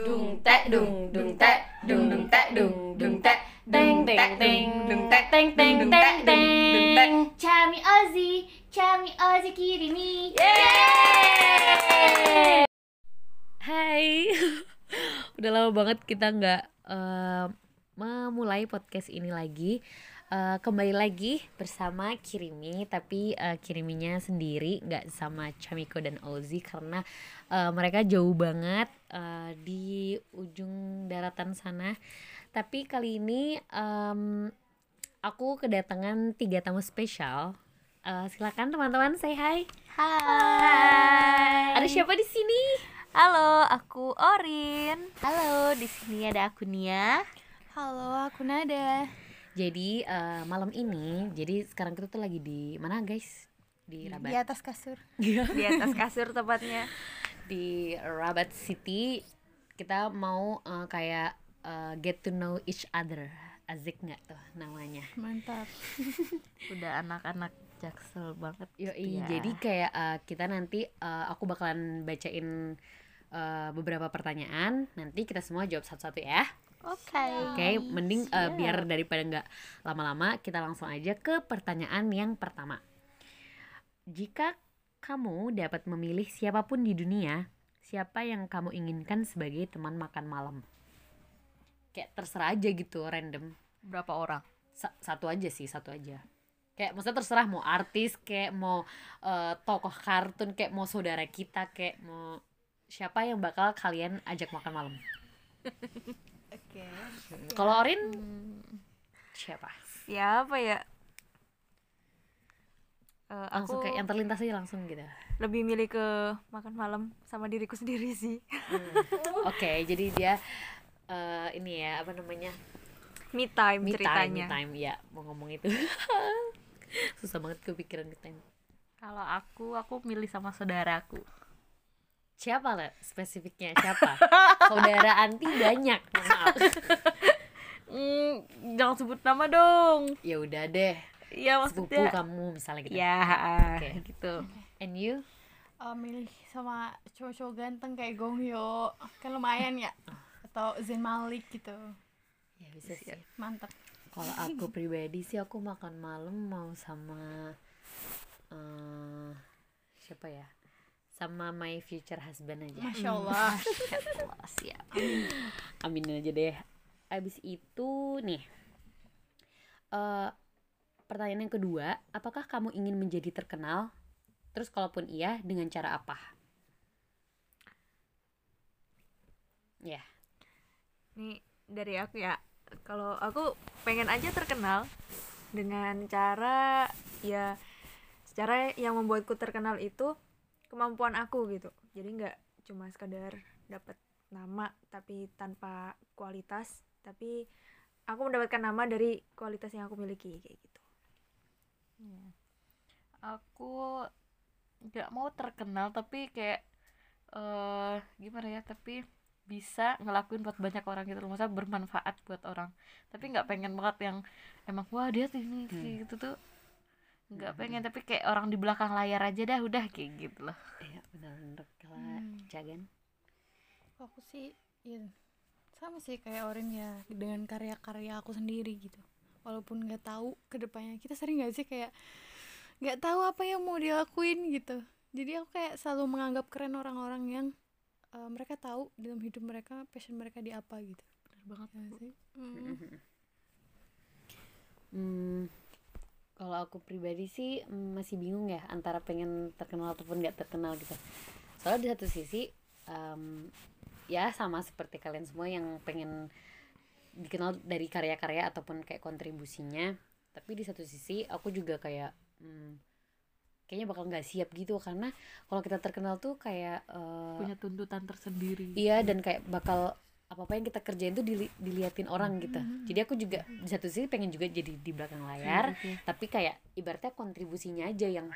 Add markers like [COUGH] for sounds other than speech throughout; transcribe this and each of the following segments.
Dung tek dung dung tek dung dung tek dung dung tek Teng teng teng dung tek teng teng dung tek dung dung tek. Chami Ozzy Chami Ozzy Kirimi Yeay! Hai, [LAUGHS] udah lama banget kita nggak eh, memulai podcast ini lagi. Eh, kembali lagi bersama Kirimi, tapi eh, Kiriminya sendiri nggak sama Chamiko dan Ozi karena eh, mereka jauh banget eh, di ujung daratan sana. Tapi kali ini em, aku kedatangan tiga tamu spesial. Eh, silakan teman-teman, say hi. Hai Ada siapa di sini? Halo aku Orin Halo di sini ada aku Nia Halo, aku Nada. Jadi eh, malam ini, jadi sekarang kita tuh lagi di mana guys? Di Di Rabat. atas kasur. Di atas kasur tepatnya Di Rabat City. Kita mau eh, kayak eh, get to know each other. Asik nggak tuh namanya? Mantap. [LAUGHS] Udah anak-anak jaksel banget Yoi, Ya. jadi kayak eh, kita nanti eh, aku bakalan bacain eh, beberapa pertanyaan. Nanti kita semua jawab satu-satu ya. Oke Oke, mending eh, biar daripada nggak lama-lama, kita langsung aja ke pertanyaan yang pertama. Jika kamu dapat memilih siapa pun di dunia, siapa yang kamu inginkan sebagai teman makan malam? Kayak terserah aja gitu, random. Berapa orang? Sa- satu aja sih, satu aja. Kayak maksudnya terserah mau artis, kayak mau eh, tokoh kartun, kayak mau saudara kita, kayak mau siapa yang bakal kalian ajak makan malam. [LAUGHS] Oke. Kalau Orin siapa? Siapa ya? Eh, langsung aku kayak yang terlintas aja langsung gitu. lebih milih ke makan malam sama diriku [LAUGHS] sendiri sih Oke, jadi dia eh, ini ya apa namanya Me time me time, ceritanya me time ya mau ngomong itu [LAUGHS] susah banget kepikiran me time. Kalau aku, aku milih sama saudaraku Siapa lah spesifiknya siapa? [LAUGHS] Saudara anti banyak, maaf. Hmm, jangan sebut nama dong. Ya udah deh, Iya sepupu maksudnya. kamu misalnya gitu. Ya, Oke. gitu. And you? Eh, milih sama cowok-cowok ganteng kayak Gong Yoo. Kan lumayan ya. Atau Zain Malik gitu. Ya bisa sih. Mantap. Kalau aku [LAUGHS] pribadi sih aku makan malam mau sama eh siapa ya? Sama my future husband aja. Masya Allah. Wah, [LAUGHS] siap. aminin aja deh abis itu nih eh pertanyaan yang kedua apakah kamu ingin menjadi terkenal terus kalaupun iya dengan cara apa ya Nih dari aku ya. Kalau aku pengen aja terkenal dengan cara ya secara yang membuatku terkenal itu kemampuan aku gitu. Jadi nggak cuma sekadar dapat nama tapi tanpa kualitas, tapi aku mendapatkan nama dari kualitas yang aku miliki kayak gitu. aku nggak mau terkenal tapi kayak eh gimana ya tapi bisa ngelakuin buat banyak orang gitu loh. Masa bermanfaat buat orang. Tapi nggak pengen banget yang emang wah dia ini kayak gitu tuh nggak pengen tapi kayak orang di belakang layar aja dah udah kayak gitu loh iya benar-benar kalau Hmm. jagan Aku sih ya, sama sih kayak Orin ya dengan karya-karya aku sendiri gitu. Walaupun nggak tahu ke depannya kita sering nggak sih kayak nggak tahu apa yang mau dilakuin gitu. Jadi aku kayak selalu menganggap keren orang-orang yang eh, mereka tahu dalam hidup mereka passion mereka di apa gitu. bener banget Ya nggak sih? Mm. hmm, kalau aku pribadi sih mm, masih bingung ya antara pengen terkenal ataupun nggak terkenal gitu. Soalnya di satu sisi em, ya sama seperti kalian semua yang pengen dikenal dari karya-karya ataupun kayak kontribusinya. Tapi di satu sisi aku juga kayak hmm, kayaknya bakal nggak siap gitu. Karena kalau kita terkenal tuh kayak eh, punya tuntutan tersendiri. iya dan kayak bakal apa apa yang kita kerjain tuh dili- diliatin orang gitu. Jadi aku juga di satu sisi pengen juga jadi di belakang layar ya. tapi kayak ibaratnya kontribusinya aja yang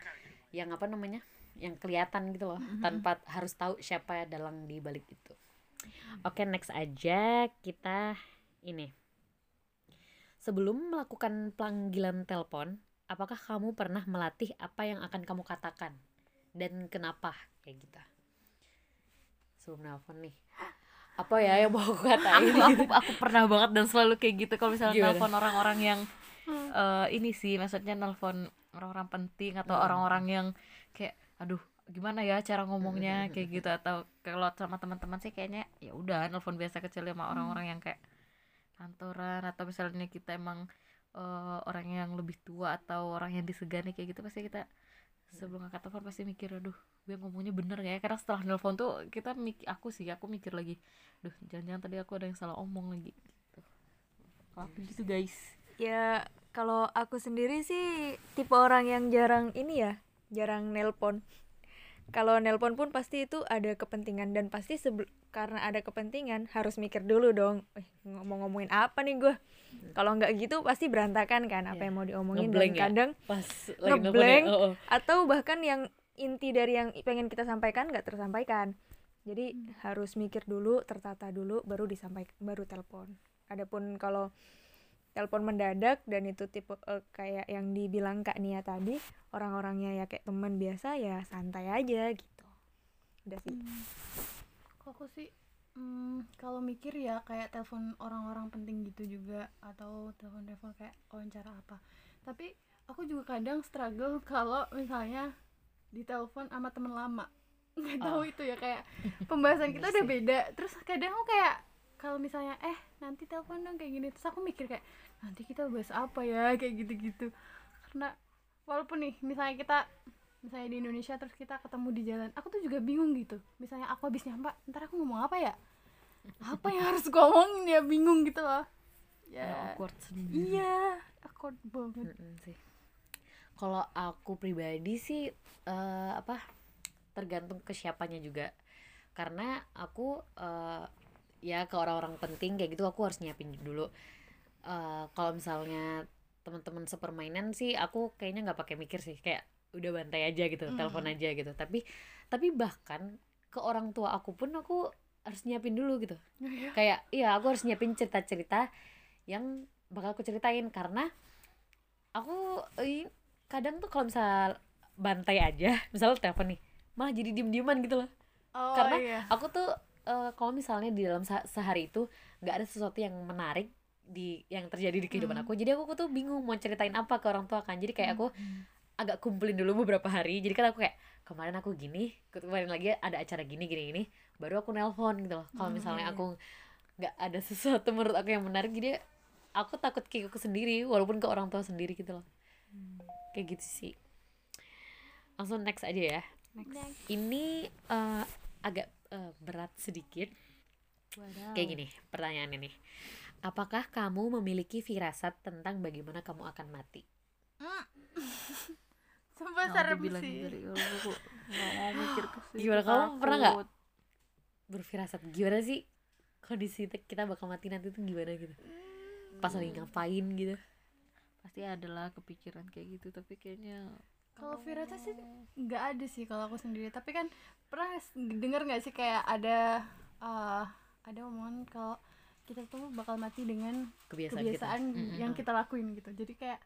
yang apa namanya yang kelihatan gitu loh tanpa harus tahu siapa dalang di balik itu. Oke next aja kita ini. Sebelum melakukan panggilan telepon apakah kamu pernah melatih apa yang akan kamu katakan? Dan kenapa? Kayak gitu. Sebelum nelpon nih apa ya yang mau aku katain aku, aku aku pernah banget dan selalu kayak gitu kalau misalnya Gimana? nelpon orang-orang yang eh, ini sih maksudnya nelpon orang-orang penting atau orang-orang yang kayak aduh gimana ya cara ngomongnya? Kayak gitu atau kalau sama teman-teman sih kayaknya ya udah nelpon biasa kecil sama orang-orang yang kayak kantoran atau misalnya kita emang eh, orang yang lebih tua atau orang yang disegani kayak gitu pasti kita sebelum angkat telepon pasti mikir aduh gue ngomongnya bener gak ya. Karena setelah nelpon tuh kita mikir aku sih aku mikir lagi duh jangan-jangan tadi aku ada yang salah omong lagi. Gitu aku gitu guys. Ya kalau aku sendiri sih tipe orang yang jarang ini ya, jarang nelpon. Kalau nelpon pun pasti itu ada kepentingan dan pasti karena ada kepentingan harus mikir dulu dong. Eh, ngomong ngomongin apa nih gue? Kalau nggak gitu pasti berantakan kan apa Iya. yang mau diomongin dan Ngeblank ya? kadang pas Ngeblank. ya, oh, oh. atau bahkan yang inti dari yang pengen kita sampaikan nggak tersampaikan. Jadi harus mikir dulu, tertata dulu, baru disampaikan, baru telepon. Adapun kalau telepon mendadak dan itu tipe eh, kayak yang dibilang Kak Nia tadi, orang-orangnya ya kayak teman biasa ya santai aja gitu. Udah sih. Kalau aku sih hmm, kalau mikir ya kayak telepon orang-orang penting gitu juga atau telepon-telepon kayak wawancara apa. Tapi aku juga kadang struggle [LAUGHS] kalau misalnya ditelepon sama temen lama. [LAUGHS] Nggak tahu itu ya kayak pembahasan kita udah beda. Terus kadang aku kayak kalau misalnya eh nanti telepon dong kayak gini terus aku mikir kayak nanti kita bahas apa ya [LAUGHS] kayak gitu-gitu karena walaupun nih misalnya kita misalnya di Indonesia terus kita ketemu di jalan aku tuh juga bingung gitu. Misalnya aku habis nyampe ntar aku ngomong apa ya? Apa yang harus gue omongin ya? Bingung gitu loh. Ya. Awkward sendiri. Iya awkward banget. Mm-mm sih. Kalau aku pribadi sih eh, apa tergantung ke siapanya juga. Karena aku eh, ya ke orang-orang penting kayak gitu aku harus nyiapin dulu. Eh, kalau misalnya teman-teman sepermainan sih aku kayaknya nggak pakai mikir sih. Kayak udah bantai aja gitu telepon aja gitu. Tapi tapi bahkan ke orang tua aku pun aku harus nyiapin dulu gitu. Iya. kayak iya aku harus nyiapin cerita-cerita yang bakal aku ceritain. Karena aku eh, kadang tuh kalau misal bantai aja [LAUGHS] misal telepon nih malah jadi diem-dieman gitu loh. Oh, karena iya. aku tuh eh, kalau misalnya di dalam se- sehari itu nggak ada sesuatu yang menarik di yang terjadi di kehidupan Hmm. aku jadi aku tuh bingung mau ceritain apa ke orang tua kan. Jadi kayak aku agak kumpulin dulu beberapa hari. Jadi kan aku kayak kemarin aku gini kemarin lagi ada acara gini gini gini. Baru aku nelpon gitu loh. Kalau Hmm, misalnya iya, aku nggak ada sesuatu menurut aku yang menarik jadi aku takut ke aku sendiri walaupun ke orang tua sendiri gitu loh. Kayak gitu sih. Langsung next aja ya. Ini eh, agak eh, berat sedikit. Kayak gini pertanyaannya nih. Apakah kamu memiliki firasat tentang bagaimana kamu akan mati [LAUGHS] sumpah Nah, serem sih. dari aku nggak mau [GASPS] mikir ke situ, Gimana, kamu pernah nggak? takut. berfirasat gimana sih kondisi kita bakal mati nanti tuh gimana? gitu. Pas lagi ngapain gitu. Pasti ada lah kepikiran kayak gitu tapi kayaknya kalau firasat sih nggak ada sih kalau aku sendiri. Tapi kan pernah denger nggak sih kayak ada eh, ada omongan kalau kita tuh bakal mati dengan kebiasaan, kebiasaan kita yang kita lakuin gitu. Jadi kayak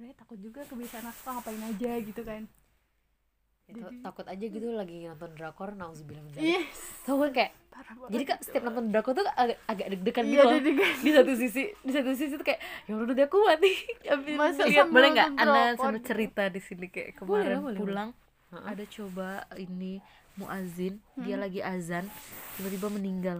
sebenarnya takut juga kebiasaan aku tuh ngapain aja gitu kan. Itu Jadi- takut aja gitu lagi nonton drakor nauzubillah yes Tahu kan kayak jadi kak setiap nonton drakor tuh agak, agak deg-degan iya gitu loh. jadi di satu sisi di satu sisi tuh kayak ya nanti aku mati Tapi Masa lihat- boleh nggak anda sambil gitu. cerita di sini kayak kemarin boleh, pulang ada coba ini muazin dia lagi azan tiba-tiba meninggal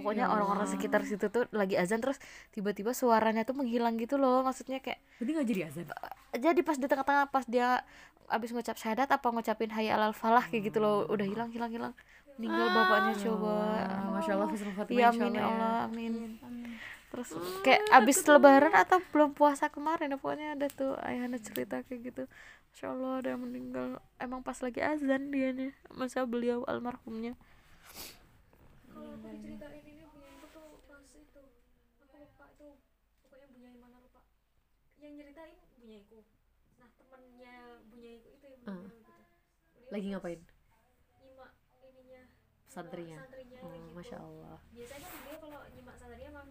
pokoknya orang-orang sekitar situ tuh lagi azan terus tiba-tiba suaranya tuh menghilang gitu loh maksudnya kayak berarti nggak jadi azan? Jadi pas di tengah-tengah pas dia abis ngucap syahadat apa ngucapin hayya alal falah kayak gitu loh udah hilang hilang hilang. Meninggal bapaknya coba. Ah, masya Allah iya insya amin ya Allah ya. Allah amin. Amin. terus kayak abis lebaran atau belum puasa kemarin ya pokoknya ada tuh ayahnya cerita kayak gitu. Masya Allah ada yang meninggal. Emang pas lagi azan dianya masa beliau almarhumnya kalau aku diceritain ini bunyiku tuh pas itu aku lupa itu pokoknya bunyai mana lupa. Yang nyeritain bunyaiku. Nah temennya bunyaiku itu yang meninggal gitu. Lagi ngapain? nyimak ininya santrinya. santrinya oh, gitu. masya Allah. Biasanya beliau kalau nyimak santrinya emang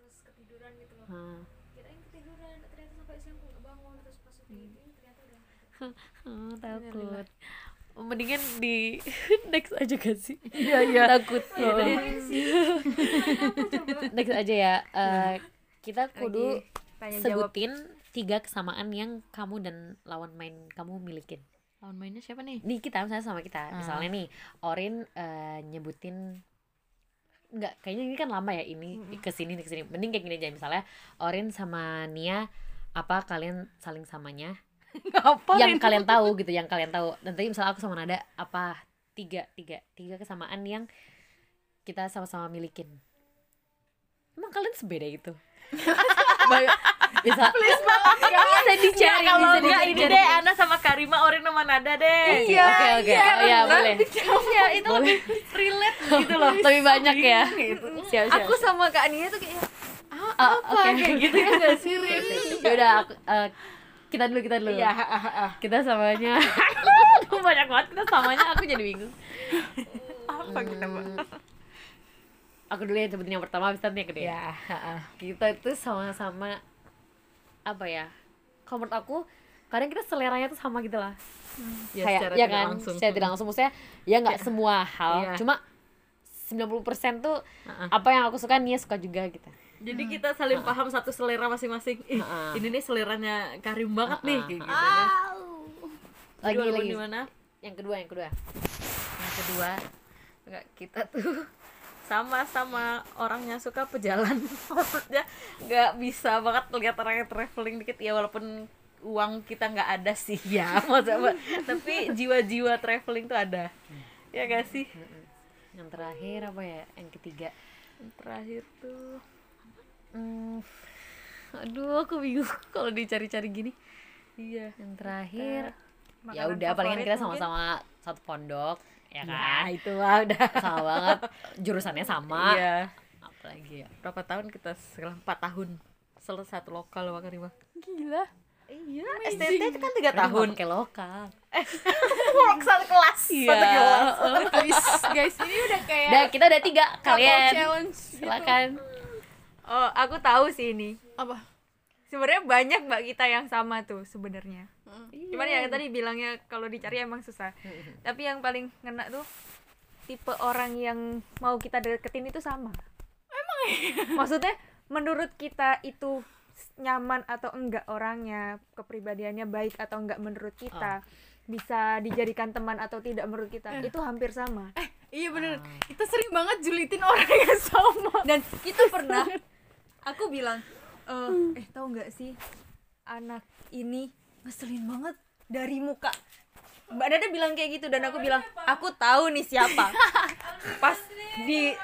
terus ketiduran gitu loh. Ah. kirain ketiduran ternyata sampai siang aku nggak bangun terus pas udah ini ternyata udah Oh, [LAUGHS] takut mendingan di [LAUGHS] next aja gak sih? Iya iya. Takut. [LAUGHS] Next aja ya. Eh, kita kudu tanya jawab. sebutin tiga kesamaan yang kamu dan lawan main kamu milikin. Lawan mainnya siapa nih? Nih kita misalnya sama kita. Ah. misalnya nih Orin eh, nyebutin nggak kayaknya ini kan lama ya ini ke sini nih ke sini mending kayak gini aja. Misalnya Orin sama Nia apa kalian saling samanya ngapain yang kalian tahu gitu yang kalian tahu. Dan tadi misalnya aku sama Nada apa tiga tiga tiga kesamaan yang kita sama-sama milikin. Emang kalian sebeda itu? [LAUGHS] Bisa. Bisa dicari kalau bisa enggak dicari. ini deh Ana sama Karima Orin sama Nada deh. Iya, oke oke. Oh ya boleh. Iya itu lebih relate gitu loh. [LAUGHS] Lebih banyak ya. Siap siap aku sama Kak Nia tuh kayak Ah, oke. Kayak gitu ya gak sih ya udah aku- eh, kita dulu kita dulu. Iya kita samanya. [LAUGHS] Aku banyak banget kita samanya. Aku jadi bingung. Apa kita mbak aku dulu yang sebutin yang pertama habis nanti yang kedua ya kita itu sama-sama apa ya kalau menurut aku kadang kita seleranya tuh sama gitu lah. Ya, kayak secara ya tidak kan? langsung. secara tidak langsung maksudnya ya nggak semua hal. Iya. cuma 90% tuh Heeh. apa yang aku suka Nia suka juga gitu jadi kita saling paham satu selera masing-masing. Ih, ini nih seleranya Karim banget nih kayak gitu kan. lagi Aduh, lagi. di mana yang kedua yang kedua. Yang kedua enggak kita tuh sama-sama orangnya suka pejalan. [LAUGHS] Maksudnya nggak bisa banget lihat orang yang traveling dikit. Ya walaupun uang kita nggak ada sih ya. [LAUGHS] Maksudnya tapi jiwa-jiwa traveling tuh ada. Ya gak sih? Yang terakhir apa ya? Yang ketiga? Yang terakhir tuh Hmm, aduh aku bingung [LAUGHS] kalau dicari-cari gini. Iya. Yang terakhir ya udah palingan kita sama-sama satu pondok ya nah kan? itu lah udah. Sama banget. Jurusannya sama. Iya. Apalagi ya? Berapa tahun kita setelah empat tahun selesai satu lokal Wak Karima gila. Iya STT kan tiga tahun. pakai lokal. [LAUGHS] Satu kelas Iya. satu kelas. [LAUGHS] Please, guys ini udah kayak udah kita udah tiga kalian. challenge gitu. Oh aku tahu sih ini. Apa? Sebenarnya banyak mbak kita yang sama tuh sebenarnya. Iya. cuman ya tadi bilangnya kalau dicari emang susah. Tapi yang paling ngena tuh tipe orang yang mau kita deketin itu sama. Emang [LAUGHS] maksudnya menurut kita itu nyaman atau enggak orangnya kepribadiannya baik atau enggak menurut kita bisa dijadikan teman atau tidak menurut kita itu hampir sama. Iya bener. Kita sering banget julitin orang yang sama. Dan kita pernah aku bilang eh eh tahu nggak sih anak ini ngeselin banget dari muka. Mbak Dada bilang kayak gitu dan aku bilang aku tahu nih siapa. [LAUGHS] Pas di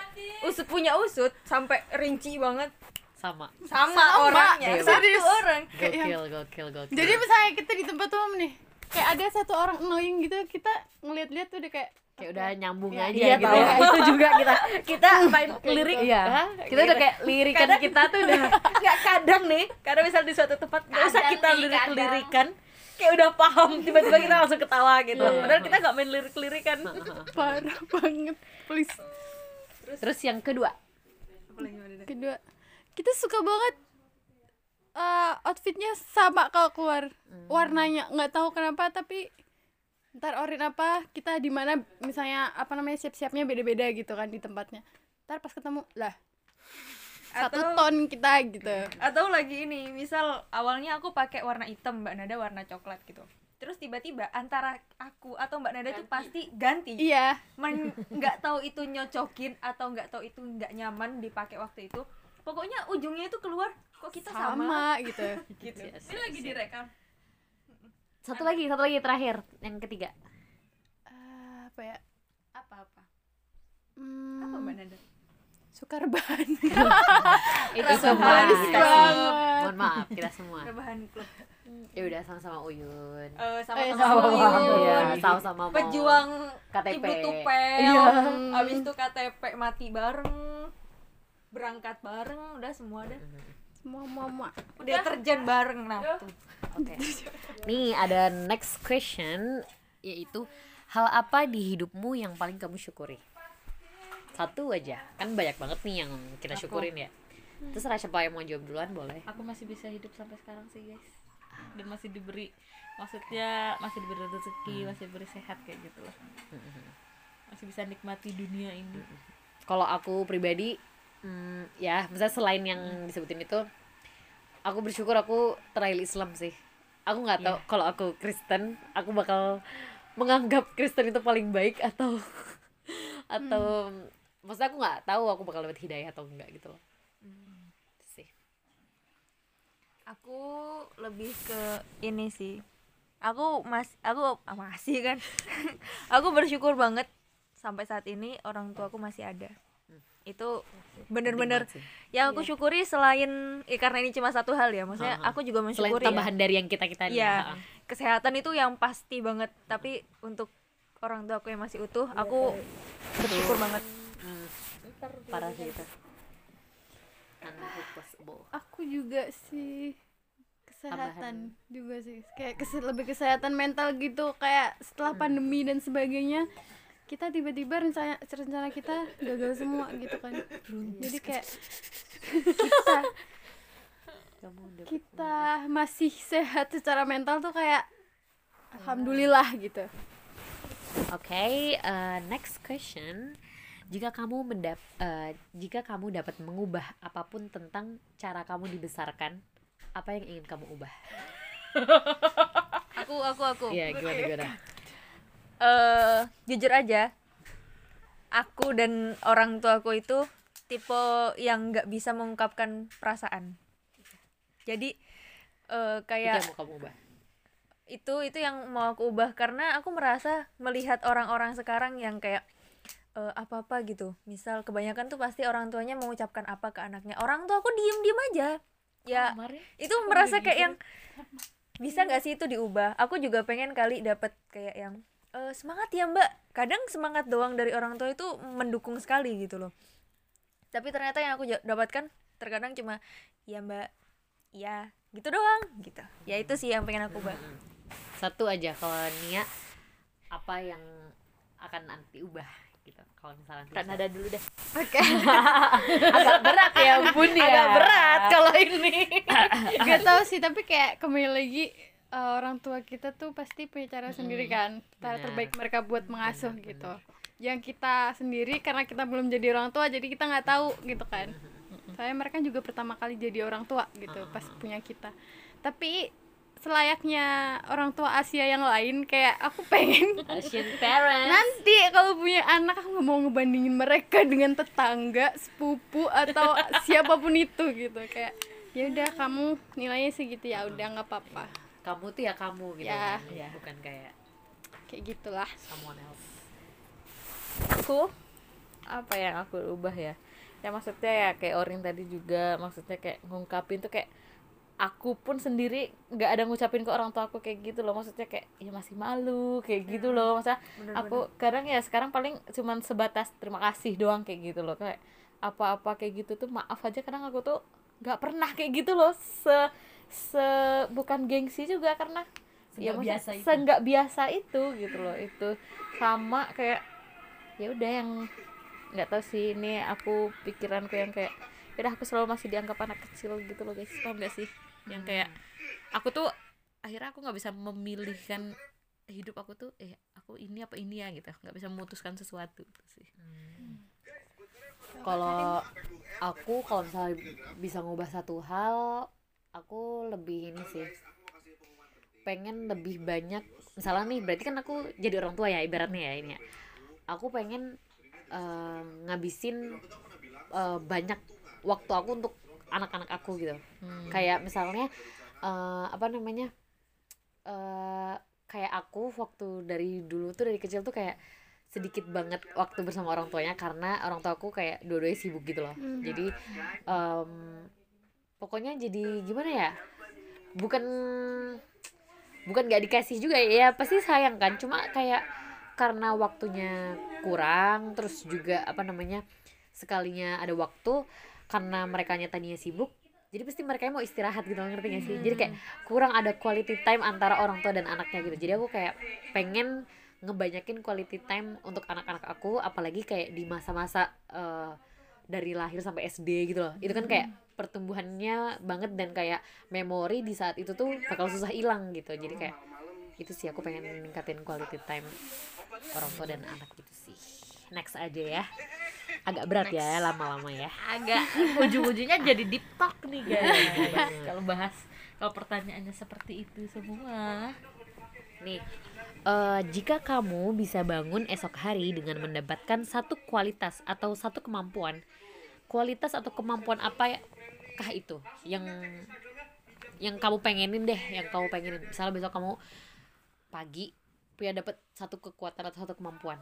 usut punya usut sampai rinci banget. Sama. Sama, orangnya Iya, satu orang. Gokil gokil gokil. Jadi misalnya kita di tempat umum nih kayak ada satu orang annoying gitu kita ngeliat-liat tuh udah kayak kayak udah nyambung Iya, aja iya gitu tahu. ya. itu juga kita kita [LAUGHS] main lirik. Iya. Hah? kita udah kayak lirikan Kadang- kita tuh udah. [LAUGHS] Nggak kadang nih. Karena misal di suatu tempat nggak usah kita lirik lirikan kayak udah paham [LAUGHS] tiba-tiba kita langsung ketawa gitu. Iya. padahal kita nggak main lirik lirikan parah banget. Please. Terus? Yang kedua? Kedua. Kita suka banget eh, outfitnya sama kalau keluar. Warnanya nggak tahu kenapa tapi ntar orin apa? Kita di mana? Misalnya apa namanya siap-siapnya beda-beda gitu kan di tempatnya. Ntar pas ketemu lah satu Atau- ton kita gitu. Atau lagi ini misal awalnya aku pakai warna hitam mbak Nada warna coklat gitu. Terus tiba-tiba antara aku atau mbak Nada tuh pasti ganti. Iya. Men- nggak tahu itu nyocokin atau nggak tahu itu nggak nyaman dipakai waktu itu. Pokoknya ujungnya itu keluar kok kita sama, sama? gitu. [LAUGHS] Gitu. Yes, ini lagi direkam satu lagi satu lagi terakhir yang ketiga. Eh, apa ya? Apa apa? Hmm, apa mbak Nada suka rebahan. [LAUGHS] Itu semua. mohon maaf kita semua. Rebahan klub. Ya udah sama-sama uyun. Eh, Eh, sama-sama sama-sama. Uyun. Iya, sama-sama mau pejuang KTP. ibu tupel. Iya. habis itu KTP mati bareng berangkat bareng udah semua deh semua mama deterjen bareng nah tuh. Oke. Nih ada next question yaitu hal apa di hidupmu yang paling kamu syukuri? Satu aja. Kan banyak banget nih yang kita syukurin ya. Terserah siapa yang mau jawab duluan boleh. aku masih bisa hidup sampai sekarang sih guys. Dan masih diberi maksudnya masih diberi rezeki masih diberi sehat kayak gitu loh. Masih bisa nikmati dunia ini. Kalau aku pribadi hmm, ya misalnya selain yang disebutin itu aku bersyukur aku trial Islam sih. Aku nggak tahu kalau aku Kristen aku bakal menganggap Kristen itu paling baik atau [LAUGHS] atau maksudnya aku nggak tahu aku bakal dapat hidayah atau enggak gitu loh. Sih. Aku lebih ke ini sih. Aku mas aku ah, masih kan? [LAUGHS] Aku bersyukur banget sampai saat ini orang tua aku masih ada itu bener-bener yang aku syukuri selain eh, karena ini cuma satu hal ya maksudnya ah. aku juga selain mensyukuri ya, tambahan dari yang kita kita Iya, kesehatan itu yang pasti banget tapi untuk orang tua aku yang masih utuh aku bersyukur banget. Parah sih itu. Aku juga sih kesehatan juga sih kayak kese- lebih kesehatan mental gitu kayak setelah pandemi dan sebagainya kita tiba-tiba rencana rencana kita gagal semua gitu kan. Jadi kayak kita. Kita masih sehat secara mental tuh kayak alhamdulillah gitu. Oke, eh, next question. Jika kamu mendap eh, jika kamu dapat mengubah apa pun tentang cara kamu dibesarkan, apa yang ingin kamu ubah? aku aku aku. Iya, gimana gimana? Eh jujur aja. Aku dan orang tuaku itu tipe yang nggak bisa mengungkapkan perasaan. Jadi eh, Itu kayak yang mau kamu ubah. itu itu yang mau aku ubah karena aku merasa melihat orang-orang sekarang yang kayak apa apa gitu. Misal kebanyakan tuh pasti orang tuanya mengucapkan apa ke anaknya. Orang tua aku diem diem aja. Ya kemarin itu merasa kayak yang bisa nggak sih itu diubah? Aku juga pengen kali dapat kayak yang "Eh, semangat ya mbak. Kadang semangat doang dari orang tua itu mendukung sekali gitu loh. Tapi ternyata yang aku dapatkan terkadang cuma ya mbak ya gitu doang gitu. Ya itu sih yang pengen aku ubah Satu aja kalau Nia apa yang akan nanti ubah gitu. Kalau misalnya nanti Kanada dulu deh. [LAUGHS] Agak berat ya ampun ya. agak berat kalau ini. [LAUGHS] Gak tahu sih tapi kayak kembali lagi eh, orang tua kita tuh pasti punya cara sendiri kan cara Benar. terbaik mereka buat mengasuh gitu. yang kita sendiri karena kita belum jadi orang tua jadi kita nggak tahu gitu kan. Saya mereka juga pertama kali jadi orang tua gitu pas punya kita. Tapi selayaknya orang tua Asia yang lain kayak aku [LAUGHS] pengen Asian parents. nanti kalau punya anak aku nggak mau ngebandingin mereka dengan tetangga sepupu atau [LAUGHS] siapa pun itu gitu. Kayak ya udah kamu nilainya segitu. Ya udah nggak apa-apa Kamu tuh ya kamu gitu. Ya. kan. Bukan kayak kayak gitulah someone else. aku apa yang aku ubah ya ya maksudnya ya kayak Orin tadi juga maksudnya kayak ngungkapin tuh kayak aku pun sendiri nggak ada ngucapin ke orang tua aku kayak gitu loh maksudnya kayak ya masih malu kayak gitu loh masa aku kadang ya sekarang paling cuman sebatas terima kasih doang kayak gitu loh kayak apa-apa kayak gitu tuh maaf aja kadang aku tuh nggak pernah kayak gitu loh se se bukan gengsi juga karena ya Senggak biasa itu. senggak biasa itu gitu loh itu sama kayak ya udah yang nggak tahu sih ini aku pikiranku yang kayak udah aku selalu masih dianggap anak kecil gitu loh guys paham gak sih? Yang kayak aku tuh akhirnya aku nggak bisa memilihkan hidup aku tuh eh aku ini apa ini ya gitu nggak bisa memutuskan sesuatu gitu sih. Kalau aku kalau misalnya bisa ngubah satu hal, aku lebih ini sih. Pengen lebih banyak misalnya nih berarti kan aku jadi orang tua ya ibaratnya ya ini ya. Aku pengen eh, ngabisin eh, banyak waktu aku untuk anak-anak aku gitu. Kayak misalnya eh, apa namanya? eh kayak aku waktu dari dulu tuh dari kecil tuh kayak sedikit banget waktu bersama orang tuanya karena orang tua aku kayak dua-duanya sibuk gitu loh jadi em, pokoknya jadi gimana ya? Bukan bukan gak dikasih juga ya pasti sayang kan. Cuma kayak karena waktunya kurang terus juga apa namanya sekalinya ada waktu karena mereka tadinya sibuk jadi pasti mereka mau istirahat gitu ngerti gak sih? Jadi kayak kurang ada quality time antara orang tua dan anaknya gitu. Jadi aku kayak pengen ngebanyakin quality time untuk anak-anak aku apalagi kayak di masa-masa eh, dari lahir sampai SD gitu loh. Itu kan kayak pertumbuhannya banget dan kayak memori di saat itu tuh bakal susah hilang gitu. Jadi kayak itu sih aku pengen ningkatin quality time orang tua dan anak gitu sih. Next aja ya. Agak berat ya lama-lama ya. Agak ujung-ujungnya jadi deep talk nih guys. kalau bahas kalau pertanyaannya seperti itu semua. Nih, eh, jika kamu bisa bangun esok hari dengan mendapatkan satu kualitas atau satu kemampuan, kualitas atau kemampuan apa ya kah itu yang yang kamu pengenin deh, yang kamu pengenin. Misalnya besok kamu pagi punya dapat satu kekuatan atau satu kemampuan,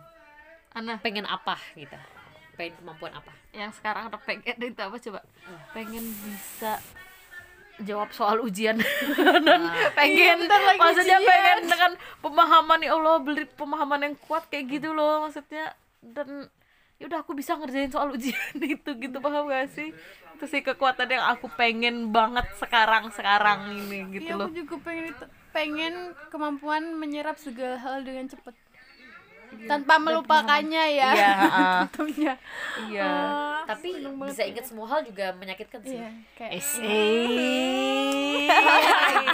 Ana pengen apa gitu? Pengen kemampuan apa? yang sekarang ada pengen itu apa coba pengen bisa jawab soal ujian. [LAUGHS] Dan pengen maksudnya pengen dengan pemahaman ya Allah beli pemahaman yang kuat kayak gitu loh maksudnya. Dan ya udah aku bisa ngerjain soal ujian [LAUGHS] itu gitu paham gak sih? Itu sih kekuatan yang aku pengen banget sekarang sekarang ini gitu Iya, loh. aku juga pengen itu pengen kemampuan menyerap segala hal dengan cepat tanpa melupakannya ya. Iya, [LAUGHS] tentunya. Iya. Tapi bisa ingat semua hal juga menyakitkan sih. iya kayak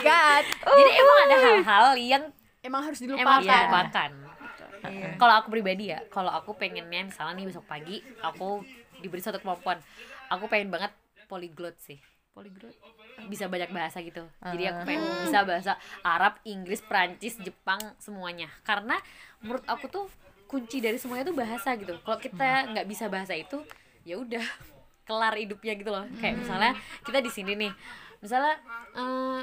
God. [LAUGHS] Jadi emang ada hal-hal yang emang harus emang dilupakan. harus dilupakan. Kalau aku pribadi ya, kalau aku pengennya misalnya nih besok pagi aku diberi satu kemampuan, aku pengen banget polyglot sih. Poliglot Bisa banyak bahasa gitu. Jadi aku pengen bisa bahasa Arab, Inggris, Prancis, Jepang semuanya. Karena menurut aku tuh kunci dari semuanya tuh bahasa gitu. Kalau kita nggak bisa bahasa itu, ya udah kelar hidupnya gitu loh. Kayak misalnya kita di sini nih, misalnya eh,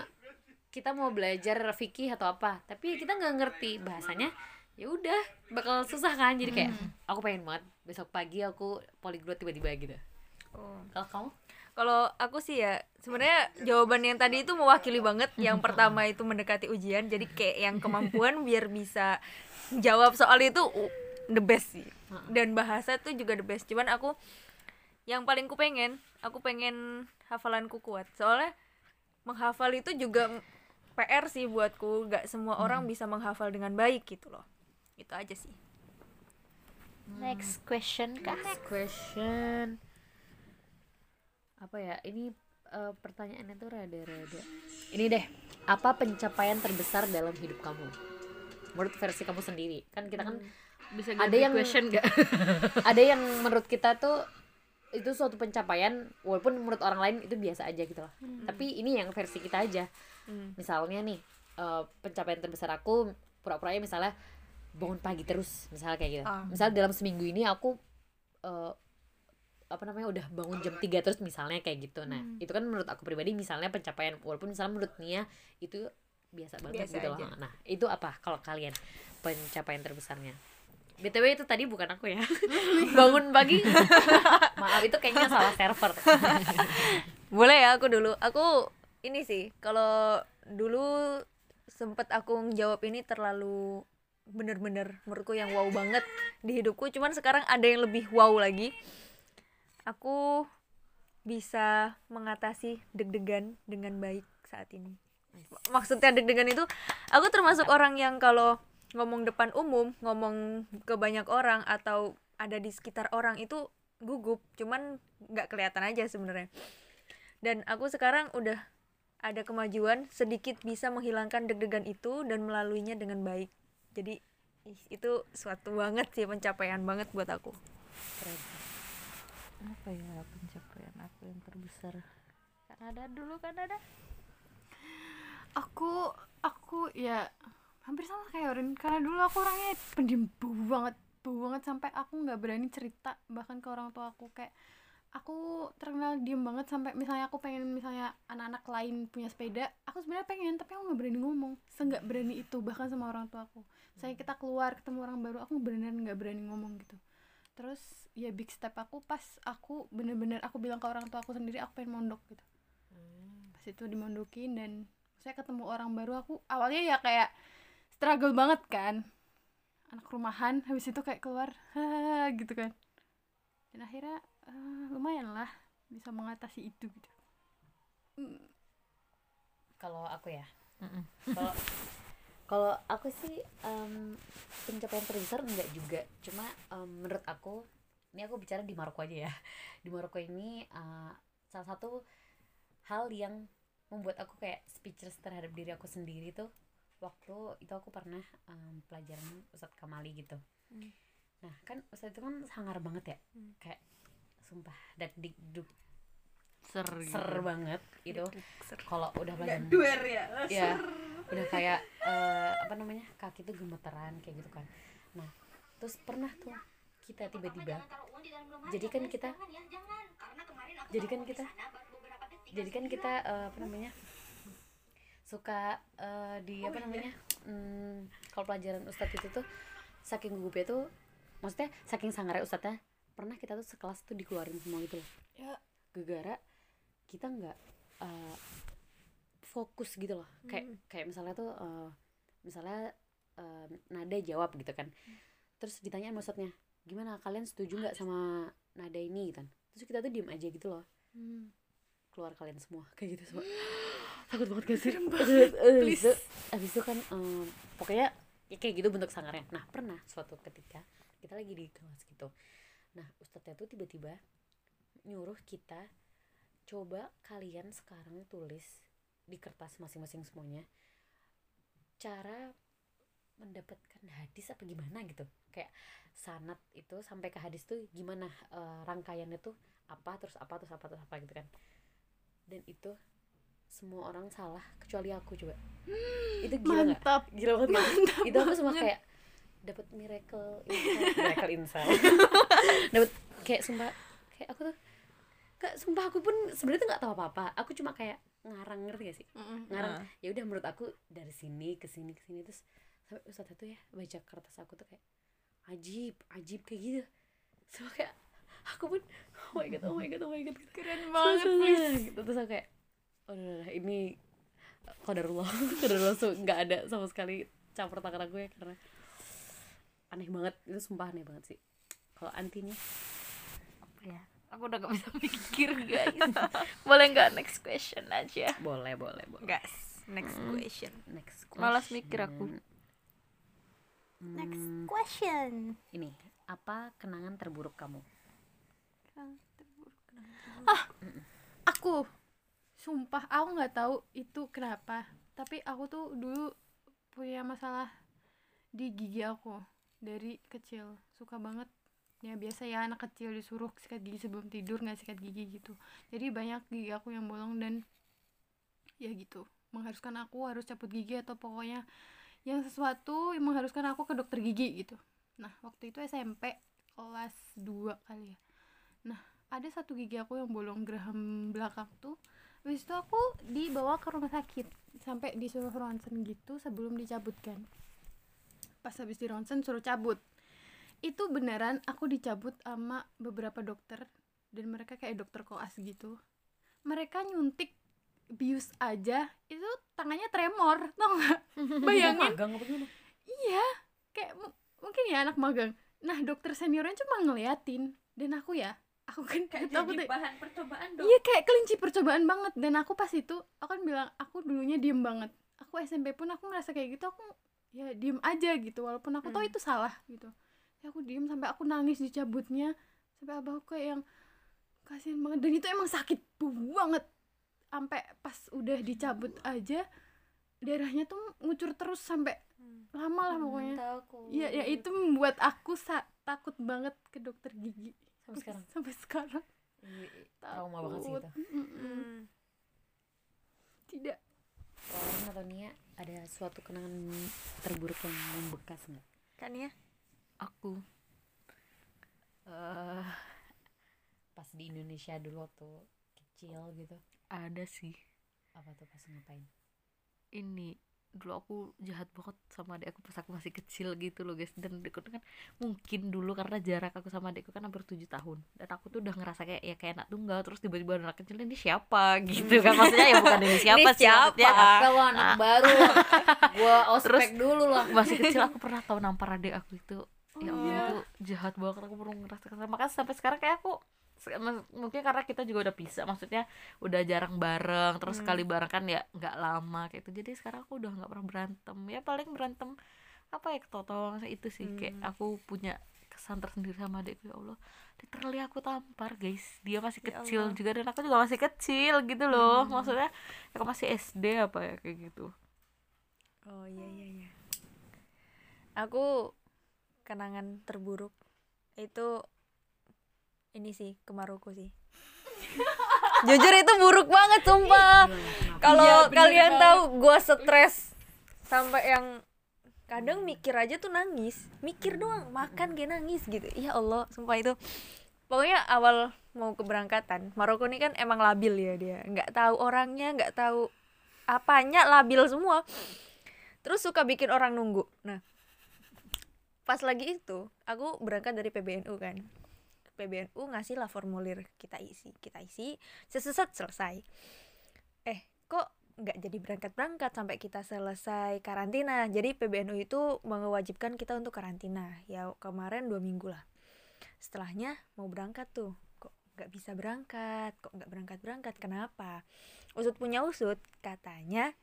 kita mau belajar fikih atau apa, tapi kita nggak ngerti bahasanya, ya udah bakal susah kan. Jadi kayak aku pengen banget besok pagi aku polyglot tiba-tiba gitu. Kalau kamu? Kalau aku sih ya sebenarnya jawaban yang tadi itu mewakili banget. Yang pertama itu mendekati ujian, jadi kayak yang kemampuan biar bisa jawab soal itu uh, the best sih. Dan bahasa tuh juga the best. Cuman aku yang paling ku pengen, aku pengen hafalanku kuat. Soalnya menghafal itu juga PR sih buatku. Gak semua orang bisa menghafal dengan baik gitu loh. Itu aja sih. next question kak Next question. Apa ya? Ini eh, pertanyaannya tuh rada-rada. Ini deh, apa pencapaian terbesar dalam hidup kamu? Menurut versi kamu sendiri. Kan kita kan bisa Ada yang- question [LAUGHS] gak ada yang menurut kita tuh itu suatu pencapaian walaupun menurut orang lain itu biasa aja gitu loh. Tapi ini yang versi kita aja. Misalnya nih, eh, pencapaian terbesar aku pura-puranya misalnya bangun pagi terus, misalnya kayak gitu. Ah. Misalnya dalam seminggu ini aku eh, apa namanya udah bangun jam 3 terus misalnya kayak gitu. Nah, itu kan menurut aku pribadi misalnya pencapaian walaupun misalnya menurut Nia itu biasa banget Biasa gitu aja. loh. Nah, itu apa kalau kalian pencapaian terbesarnya? BTW itu tadi bukan aku ya. [LAUGHS] Bangun pagi. [LAUGHS] Maaf itu kayaknya salah server. [LAUGHS] Boleh ya aku dulu. Aku ini sih kalau dulu sempet aku jawab ini terlalu bener-bener menurutku yang wow banget di hidupku. Cuman sekarang ada yang lebih wow lagi. Aku bisa mengatasi deg-degan dengan baik saat ini. Maksudnya deg-degan itu aku termasuk orang yang kalau ngomong depan umum, ngomong ke banyak orang atau ada di sekitar orang itu gugup, cuman nggak kelihatan aja sebenarnya. Dan aku sekarang udah ada kemajuan sedikit bisa menghilangkan deg-degan itu dan melaluinya dengan baik. Jadi itu suatu banget sih pencapaian banget buat aku apa ya pencapaian aku yang terbesar? Kanada dulu Kanada. Aku aku ya hampir sama kayak Orin. Karena dulu aku orangnya pendiam banget banget. Sampai aku nggak berani cerita bahkan ke orang tua aku. Kayak aku terkenal diem banget sampai misalnya aku pengen misalnya anak-anak lain punya sepeda aku sebenarnya pengen tapi aku nggak berani ngomong. Seenggak berani itu bahkan sama orang tua aku. Saya kita keluar ketemu orang baru aku beneran nggak berani ngomong gitu terus ya big step aku pas aku bener-bener aku bilang ke orang tua aku sendiri aku pengen mondok gitu. Pas itu dimondokin dan saya ketemu orang baru aku awalnya ya kayak struggle banget kan. Anak rumahan habis itu kayak keluar gitu kan. Dan akhirnya eh, lumayan lah bisa mengatasi itu gitu. Kalau aku ya. Kalau [LAUGHS] kalau aku sih em, pencapaian terbesar enggak juga. Cuma em, menurut aku ini aku bicara di Maroko aja ya [LAUGHS] di Maroko ini uh, salah satu hal yang membuat aku kayak speechless terhadap diri aku sendiri tuh waktu itu aku pernah um, pelajaran Ustadz Kamali gitu Hmm. nah kan Ustadz itu kan sangar banget ya Hmm. kayak sumpah dak dik ser ser banget itu kalau udah pelajaran duer ya? Ya udah kayak eh, apa namanya kaki tuh gemeteran kayak gitu kan. Nah terus pernah tuh kita tiba-tiba jadi kan kita jadi kan kita jadi kan kita eh, apa namanya suka eh, di apa namanya hmm, kalau pelajaran ustadz itu tuh saking gugupnya tuh maksudnya saking sangarnya ustadznya pernah kita tuh sekelas tuh dikeluarin semua gitu loh. Ya. gegara kita nggak eh, fokus gitu loh. Kayak kayak misalnya tuh eh, misalnya eh, nada jawab gitu kan. Terus ditanyain maksudnya gimana kalian setuju nggak sama nada ini? Gitu kan. Terus kita tuh diem aja gitu loh. Hmm. keluar kalian semua [LAUGHS] kayak gitu semua. [GASPS] Takut banget gak sih? Abis [LAUGHS] itu abis itu kan em, pokoknya ya kayak gitu bentuk sangarnya. Nah pernah suatu ketika kita lagi di kelas gitu. Nah ustadznya tuh tiba-tiba nyuruh kita coba kalian sekarang tulis di kertas masing-masing semuanya cara mendapatkan hadis apa gimana gitu. Kayak sanat itu sampai ke hadis tuh gimana eh, rangkaiannya tuh apa terus apa terus apa terus apa gitu kan. Dan itu semua orang salah kecuali aku coba. Itu gila mantap. Gila banget nggak? itu aku semua kayak dapat miracle insight miracle insight [LAUGHS] dapat kayak sumpah kayak aku tuh sumpah aku pun sebenarnya tuh nggak tahu apa apa aku cuma kayak ngarang ngerti gak sih? Ngarang ya udah menurut aku dari sini ke sini ke sini terus sampai ustadz satu ya baca kertas aku tuh kayak ajib ajib kayak gitu. So kayak aku pun oh my god oh my god oh my god keren banget gitu. Terus aku kayak oh udah, ini kodarullah kodarullah [LAUGHS] so, nggak ada sama sekali campur tangan aku ya karena aneh banget. Itu sumpah aneh banget sih. Kalau antinya apa ya aku udah gak bisa [LAUGHS] mikir guys. Boleh nggak next question aja? Boleh boleh boleh. Gas next question. next Malas mikir aku. question. next Hmm, question. Ini apa kenangan terburuk kamu? Aku. Sumpah aku nggak tahu itu kenapa. Tapi aku tuh dulu punya masalah di gigi aku dari kecil. Suka banget ya biasa ya anak kecil disuruh sikat gigi sebelum tidur nggak sikat gigi gitu. Jadi banyak gigi aku yang bolong dan ya gitu. Mengharuskan aku harus cabut gigi atau pokoknya yang sesuatu yang mengharuskan aku ke dokter gigi gitu. Nah waktu itu SMP kelas 2 kali ya. Nah ada satu gigi aku yang bolong geraham belakang tuh. Habis itu aku dibawa ke rumah sakit. Sampai disuruh ronsen gitu sebelum dicabutkan pas habis di ronsen suruh cabut itu beneran aku dicabut sama beberapa dokter dan mereka kayak dokter koas gitu. Mereka nyuntik bius aja itu tangannya tremor tau gak [LAUGHS] bayangin. Magang apa gimana? Iya kayak mu- mungkin ya anak magang. Nah dokter seniornya cuma ngeliatin dan aku ya aku kan kayak itu aku jadi bahan percobaan dong. Iya kayak kelinci percobaan banget dan aku pas itu aku kan bilang aku dulunya diem banget. Aku SMP pun aku ngerasa kayak gitu aku ya diem aja gitu walaupun aku tahu Hmm. itu salah gitu ya aku diem sampai aku nangis dicabutnya sampai abah aku kayak yang kasihan banget. Dan itu emang sakit banget. Sampai pas udah dicabut aja darahnya tuh ngucur terus sampai lama lah pokoknya. takut Iya, ya itu membuat aku sa- takut banget ke dokter gigi. Sampai sekarang? [LAUGHS] Sampai sekarang. Trauma banget sih itu. Mm-mm. Hmm. tidak. Orang atau Nia ada suatu kenangan terburuk yang membekas nggak? Kan ya aku. Eh pas di Indonesia dulu waktu kecil gitu. Ada sih. Apa tuh pas ngapain? Ini dulu aku jahat banget sama adik aku pas aku masih kecil gitu loh guys. Dan adikku tuh kan mungkin dulu karena jarak aku sama adikku kan hampir tujuh tahun. Dan aku tuh udah ngerasa kayak ya kayak anak tunggal. Terus tiba-tiba anak kecil ini siapa? gitu kan. [LAUGHS] Maksudnya ya bukan ini siapa sih? maksudnya kalau anak baru. [LAUGHS] Gua ospek dulu lah. masih kecil aku pernah tahu nampar adik aku itu ya Allah iya. itu jahat banget aku pernah ngerasa makanya sampai sekarang kayak aku mungkin karena kita juga udah pisah maksudnya udah jarang bareng terus Hmm. sekali bareng kan ya nggak lama kayak itu jadi sekarang aku udah nggak pernah berantem ya paling berantem apa ya ketotong itu sih kayak Hmm. aku punya kesan tersendiri sama adikku ya Allah literally aku tampar guys dia masih Ya kecil Allah. juga dan aku juga masih kecil gitu loh maksudnya aku masih SD apa ya kayak gitu Oh iya iya iya. Aku kenangan terburuk. Itu ini sih ke Maroko sih. [LAUGHS] Jujur itu buruk banget sumpah. Kalau kalian tahu gua stres sampai yang kadang mikir aja tuh nangis, mikir doang, makan gak nangis gitu. Ya Allah, sumpah itu. Pokoknya awal mau keberangkatan, Maroko ini kan emang labil ya dia, nggak tahu orangnya, nggak tahu apanya, labil semua. Terus suka bikin orang nunggu. Nah pas lagi itu aku berangkat dari PBNU kan. PBNU ngasih lah formulir kita isi kita isi sesesat selesai. Eh kok nggak jadi berangkat berangkat sampai kita selesai karantina? Jadi PBNU itu mewajibkan kita untuk karantina. Ya kemarin dua minggu lah. Setelahnya mau berangkat tuh. Kok nggak bisa berangkat? Kok nggak berangkat berangkat kenapa? Usut punya usut katanya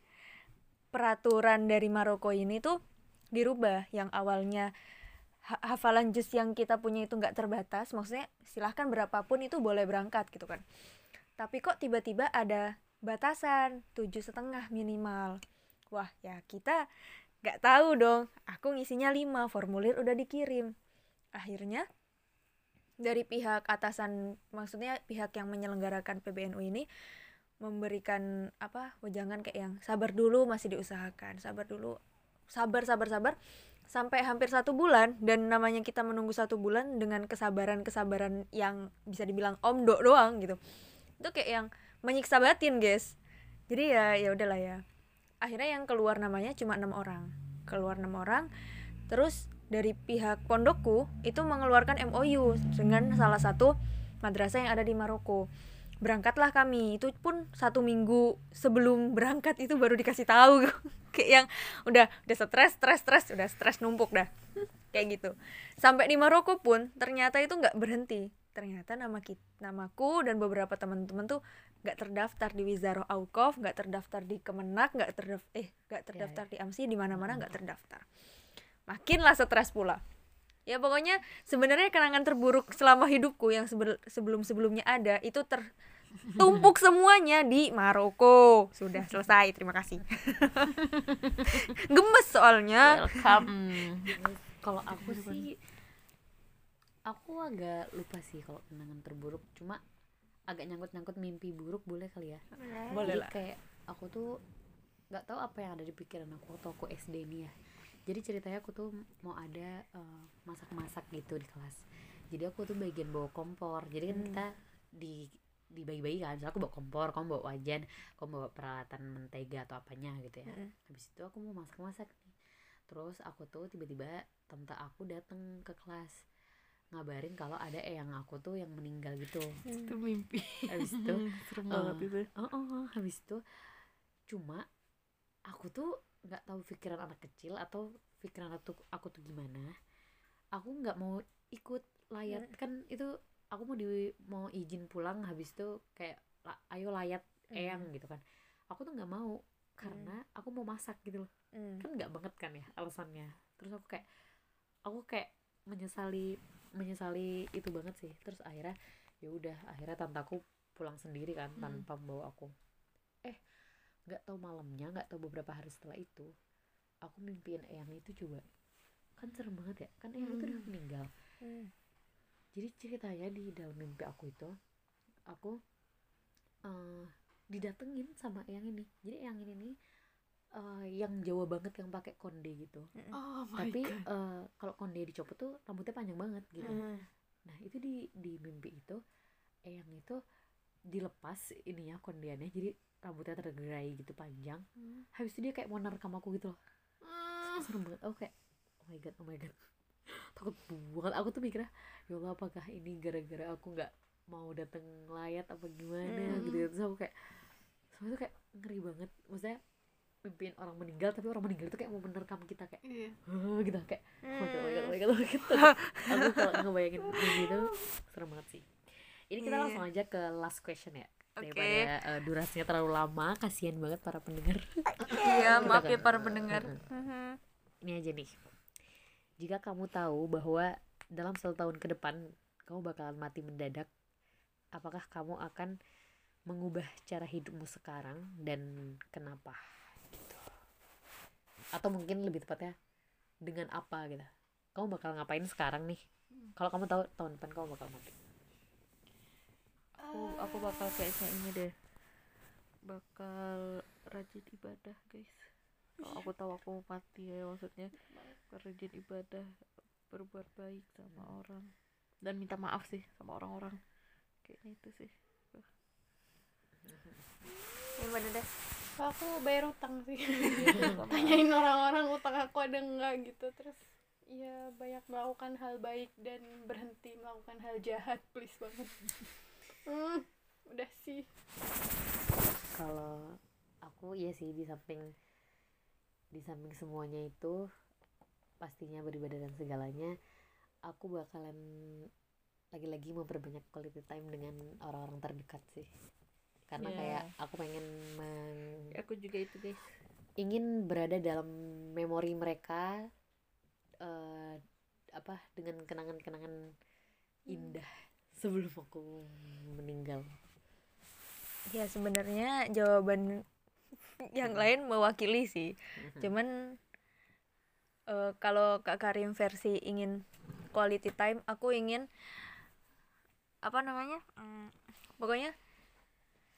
peraturan dari Maroko ini tuh dirubah yang awalnya ha- hafalan juz yang kita punya itu nggak terbatas maksudnya silahkan berapapun itu boleh berangkat gitu kan. Tapi kok tiba-tiba ada batasan tujuh setengah minimal. Wah ya kita nggak tahu dong. Aku ngisinya lima formulir udah dikirim. Akhirnya dari pihak atasan maksudnya pihak yang menyelenggarakan PBNU ini memberikan apa wejangan kayak yang sabar dulu masih diusahakan. Sabar dulu sabar sabar sabar sampai hampir satu bulan dan namanya kita menunggu satu bulan dengan kesabaran kesabaran yang bisa dibilang omdo doang gitu. Itu kayak yang menyiksa batin guys. Jadi ya ya udahlah ya. Akhirnya yang keluar namanya cuma enam orang. Keluar enam orang terus dari pihak pondokku itu mengeluarkan MOU dengan salah satu madrasah yang ada di Maroko berangkatlah kami. Itu pun satu minggu sebelum berangkat itu baru dikasih tahu. [LAUGHS] Kayak yang udah udah stres stres stres udah stres numpuk dah. Kayak gitu. Sampai di Maroko pun ternyata itu nggak berhenti. Ternyata nama kita namaku dan beberapa teman-teman tuh nggak terdaftar di Wizarah Aukof nggak terdaftar di Kemenak nggak terdaftar eh nggak terdaftar di AMSI di mana-mana nggak terdaftar. Makinlah stres pula. Ya pokoknya sebenarnya kenangan terburuk selama hidupku yang sebelum sebelumnya ada itu tertumpuk semuanya di Maroko. Sudah selesai terima kasih. Gemes soalnya. Welcome. Kalau aku sih aku agak lupa sih kalau kenangan terburuk. Cuma agak nyangkut-nyangkut mimpi buruk boleh kali ya. Boleh jadi lah. kayak aku tuh nggak tahu apa yang ada di pikiran aku waktu aku SD nih ya. Jadi ceritanya aku tuh mau ada eh, masak-masak gitu di kelas. Jadi aku tuh bagian bawa kompor. Jadi kan Hmm. kita di dibagi-bagi kan. Misalnya aku bawa kompor kamu bawa wajan kamu bawa peralatan mentega atau apanya gitu ya. Mm-mm. habis itu aku mau masak-masak nih. Terus aku tuh tiba-tiba tante aku datang ke kelas ngabarin kalau ada eyang aku tuh yang meninggal gitu. Itu mimpi. Habis itu [LAUGHS] serem banget Eh, itu. oh, oh, oh, habis itu cuma aku tuh nggak tahu pikiran anak kecil atau pikiran aku aku tuh gimana aku nggak mau ikut layat. Kan itu aku mau di mau izin pulang habis itu kayak "La- ayo layat eyang gitu kan. Aku tuh nggak mau karena aku mau masak gitu loh. Hmm. kan nggak banget kan ya alasannya. Terus aku kayak aku kayak menyesali menyesali itu banget sih. Terus akhirnya ya udah akhirnya tantaku pulang sendiri kan tanpa membawa aku. Eh nggak tahu malamnya nggak tahu beberapa hari setelah itu aku mimpiin eyang itu coba. Kan serem banget ya kan eyang itu udah meninggal. Hmm. Jadi ceritanya di dalam mimpi aku itu aku eh didatengin sama eyang ini. Jadi eyang ini nih eh, yang Jawa banget yang pakai konde gitu. Oh tapi eh, kalau konde dicopot tuh rambutnya panjang banget gitu. Hmm. nah itu di di mimpi itu eyang itu dilepas ininya kondeannya. Jadi rambutnya tergerai gitu panjang. Habis itu dia kayak mau nerekam aku gitu loh. Serem banget. Kayak oh my god oh my god takut banget aku tuh mikirnya ya Allah apakah ini gara-gara aku nggak mau dateng layat apa gimana? Mm. gitu terus aku kayak semua itu kayak ngeri banget. Maksudnya mimpiin orang meninggal tapi orang meninggal itu kayak mau menerkam kita kayak iya. "Hah," gitu. Kayak god oh my god oh my god. Takut. aku kalau ngebayangin mimpi itu serem banget sih. Ini kita Iya. langsung aja ke last question ya daripada eh, durasinya terlalu lama. Kasihan banget para pendengar. Iya maaf ya Kita- para pendengar. Mhm. ini aja nih jika kamu tahu bahwa dalam satu tahun ke depan kamu bakalan mati mendadak apakah kamu akan mengubah cara hidupmu sekarang dan kenapa gitu? Atau mungkin lebih tepatnya dengan apa gitu? Kamu bakal ngapain sekarang nih? Kalau kamu tahu tahun depan kamu bakal mati. Aku aku bakal kayaknya ini deh. Bakal rajin ibadah guys kalau aku tahu aku mau mati ya maksudnya rajin ibadah berbuat baik sama orang. Dan minta maaf sih sama orang-orang. Kayaknya itu sih. Gimana deh? Kalau aku bayar utang sih? [LAUGHS] [LAUGHS] Tanyain orang-orang utang aku ada enggak gitu. Terus ya banyak melakukan hal baik dan berhenti melakukan hal jahat. Please banget. [LAUGHS] Hmm, udah sih. Kalau aku ya sih di samping di samping semuanya itu pastinya beribadah dan segalanya aku bakalan lagi-lagi memperbanyak quality time dengan orang-orang terdekat sih. Karena Iya. kayak aku pengen meng- aku juga itu guys ingin berada dalam memori mereka eh, apa dengan kenangan-kenangan indah sebelum aku meninggal. Ya sebenarnya jawaban yang lain mewakili sih. Cuman eh, kalau kak Karim versi ingin quality time aku ingin apa namanya Hmm, pokoknya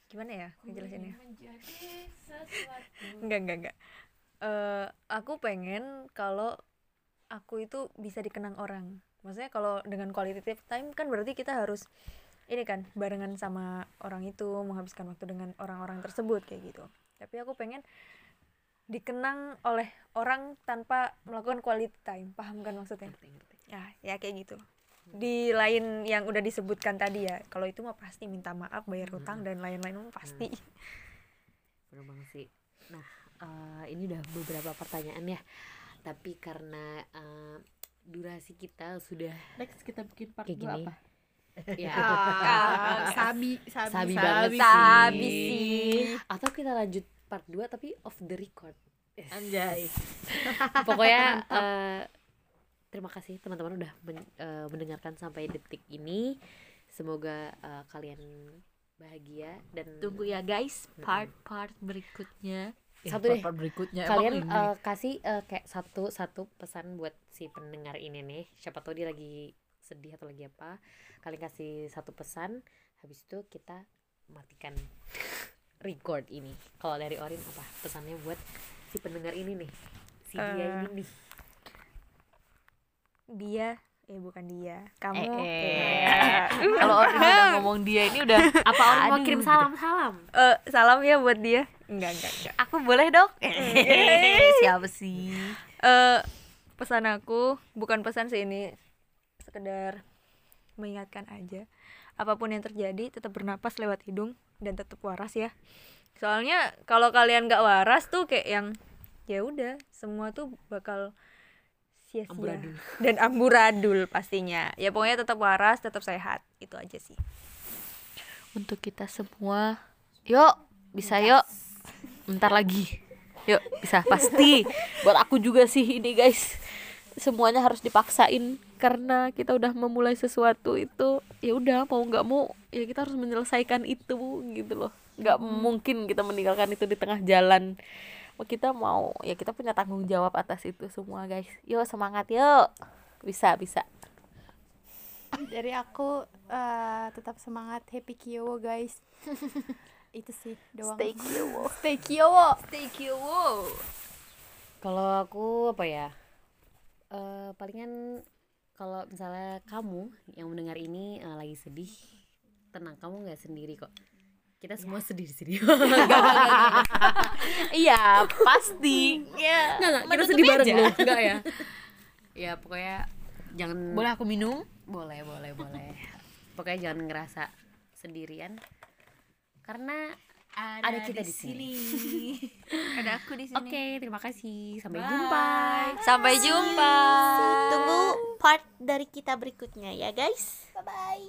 gimana ya ngejelasinnya enggak enggak enggak. Eh, aku pengen kalau aku itu bisa dikenang orang. Maksudnya kalau dengan quality time kan berarti kita harus ini kan barengan sama orang itu menghabiskan waktu dengan orang-orang tersebut kayak gitu tapi aku pengen dikenang oleh orang tanpa melakukan quality time. Paham kan maksudnya? Ya ya kayak gitu. Di lain yang udah disebutkan tadi ya kalau itu mah pasti minta maaf bayar hutang dan lain-lain mah pasti. Bener banget sih. Nah, eh, ini udah beberapa pertanyaan ya. Tapi karena eh, durasi kita sudah next kita bikin part kayak 2 gini. apa Ya, Ah, [LAUGHS] sabi sabi Sabi banget Sabi sih. sih. Atau kita lanjut part 2 tapi off the record. anjay [LAUGHS] Pokoknya [LAUGHS] eh, terima kasih teman-teman udah men- eh, mendengarkan sampai detik ini. Semoga eh, kalian bahagia dan tunggu ya guys part-part berikutnya Satu deh. part berikutnya kalian eh, kasih eh, kayak satu satu pesan buat si pendengar ini nih siapa tahu dia lagi sedih atau lagi apa kalian kasih satu pesan habis itu kita matikan record ini. Kalau dari Orin apa pesannya buat si pendengar ini nih? Si dia Eh, ini nih. dia eh bukan dia. Kamu Eh, Eh, [LAUGHS] kalau orang udah [LAUGHS] ngomong dia ini udah apa Orin mau kirim salam salam Eh, salam ya buat dia? Enggak enggak enggak. Aku boleh dong. [LAUGHS] Siapa sih? eh pesan aku bukan pesan sih ini sekedar mengingatkan aja. Apa pun yang terjadi tetap bernapas lewat hidung dan tetap waras ya. Soalnya kalau kalian nggak waras tuh kayak yang ya udah semua tuh bakal sia-sia. Amburadul. [LAUGHS] dan amburadul pastinya. Ya pokoknya tetap waras tetap sehat. Itu aja sih. Untuk kita semua yuk bisa yuk. Bentar lagi. Yuk bisa. Pasti. [LAUGHS] Buat aku juga sih ini guys. Semuanya harus dipaksain karena kita udah memulai sesuatu itu ya udah mau nggak mau ya kita harus menyelesaikan itu gitu loh. Nggak mungkin kita meninggalkan itu di tengah jalan. Kita mau ya kita punya tanggung jawab atas itu semua guys. Yuk semangat yuk. Bisa bisa. Dari aku eh, tetap semangat. Happy Kyowo guys. [LAUGHS] Itu sih doang. Stay Kyowo. [LAUGHS] stay Kyowo. Stay kyowo. Kalau aku apa ya eh palingan kalau misalnya kamu yang mendengar ini eh, lagi sedih tenang kamu nggak sendiri kok. Kita semua sedih di sini. [LAUGHS] Iya pasti. Ya Nggak, nggak, kita sedih bareng loh enggak ya? Ya pokoknya jangan boleh aku minum? Boleh boleh boleh. Pokoknya jangan ngerasa sendirian. Karena ada, kita di sini. [LAUGHS] ada aku di sini. Oke terima kasih. Sampai jumpa. Sampai jumpa. Tunggu part dari kita berikutnya ya guys. Bye bye.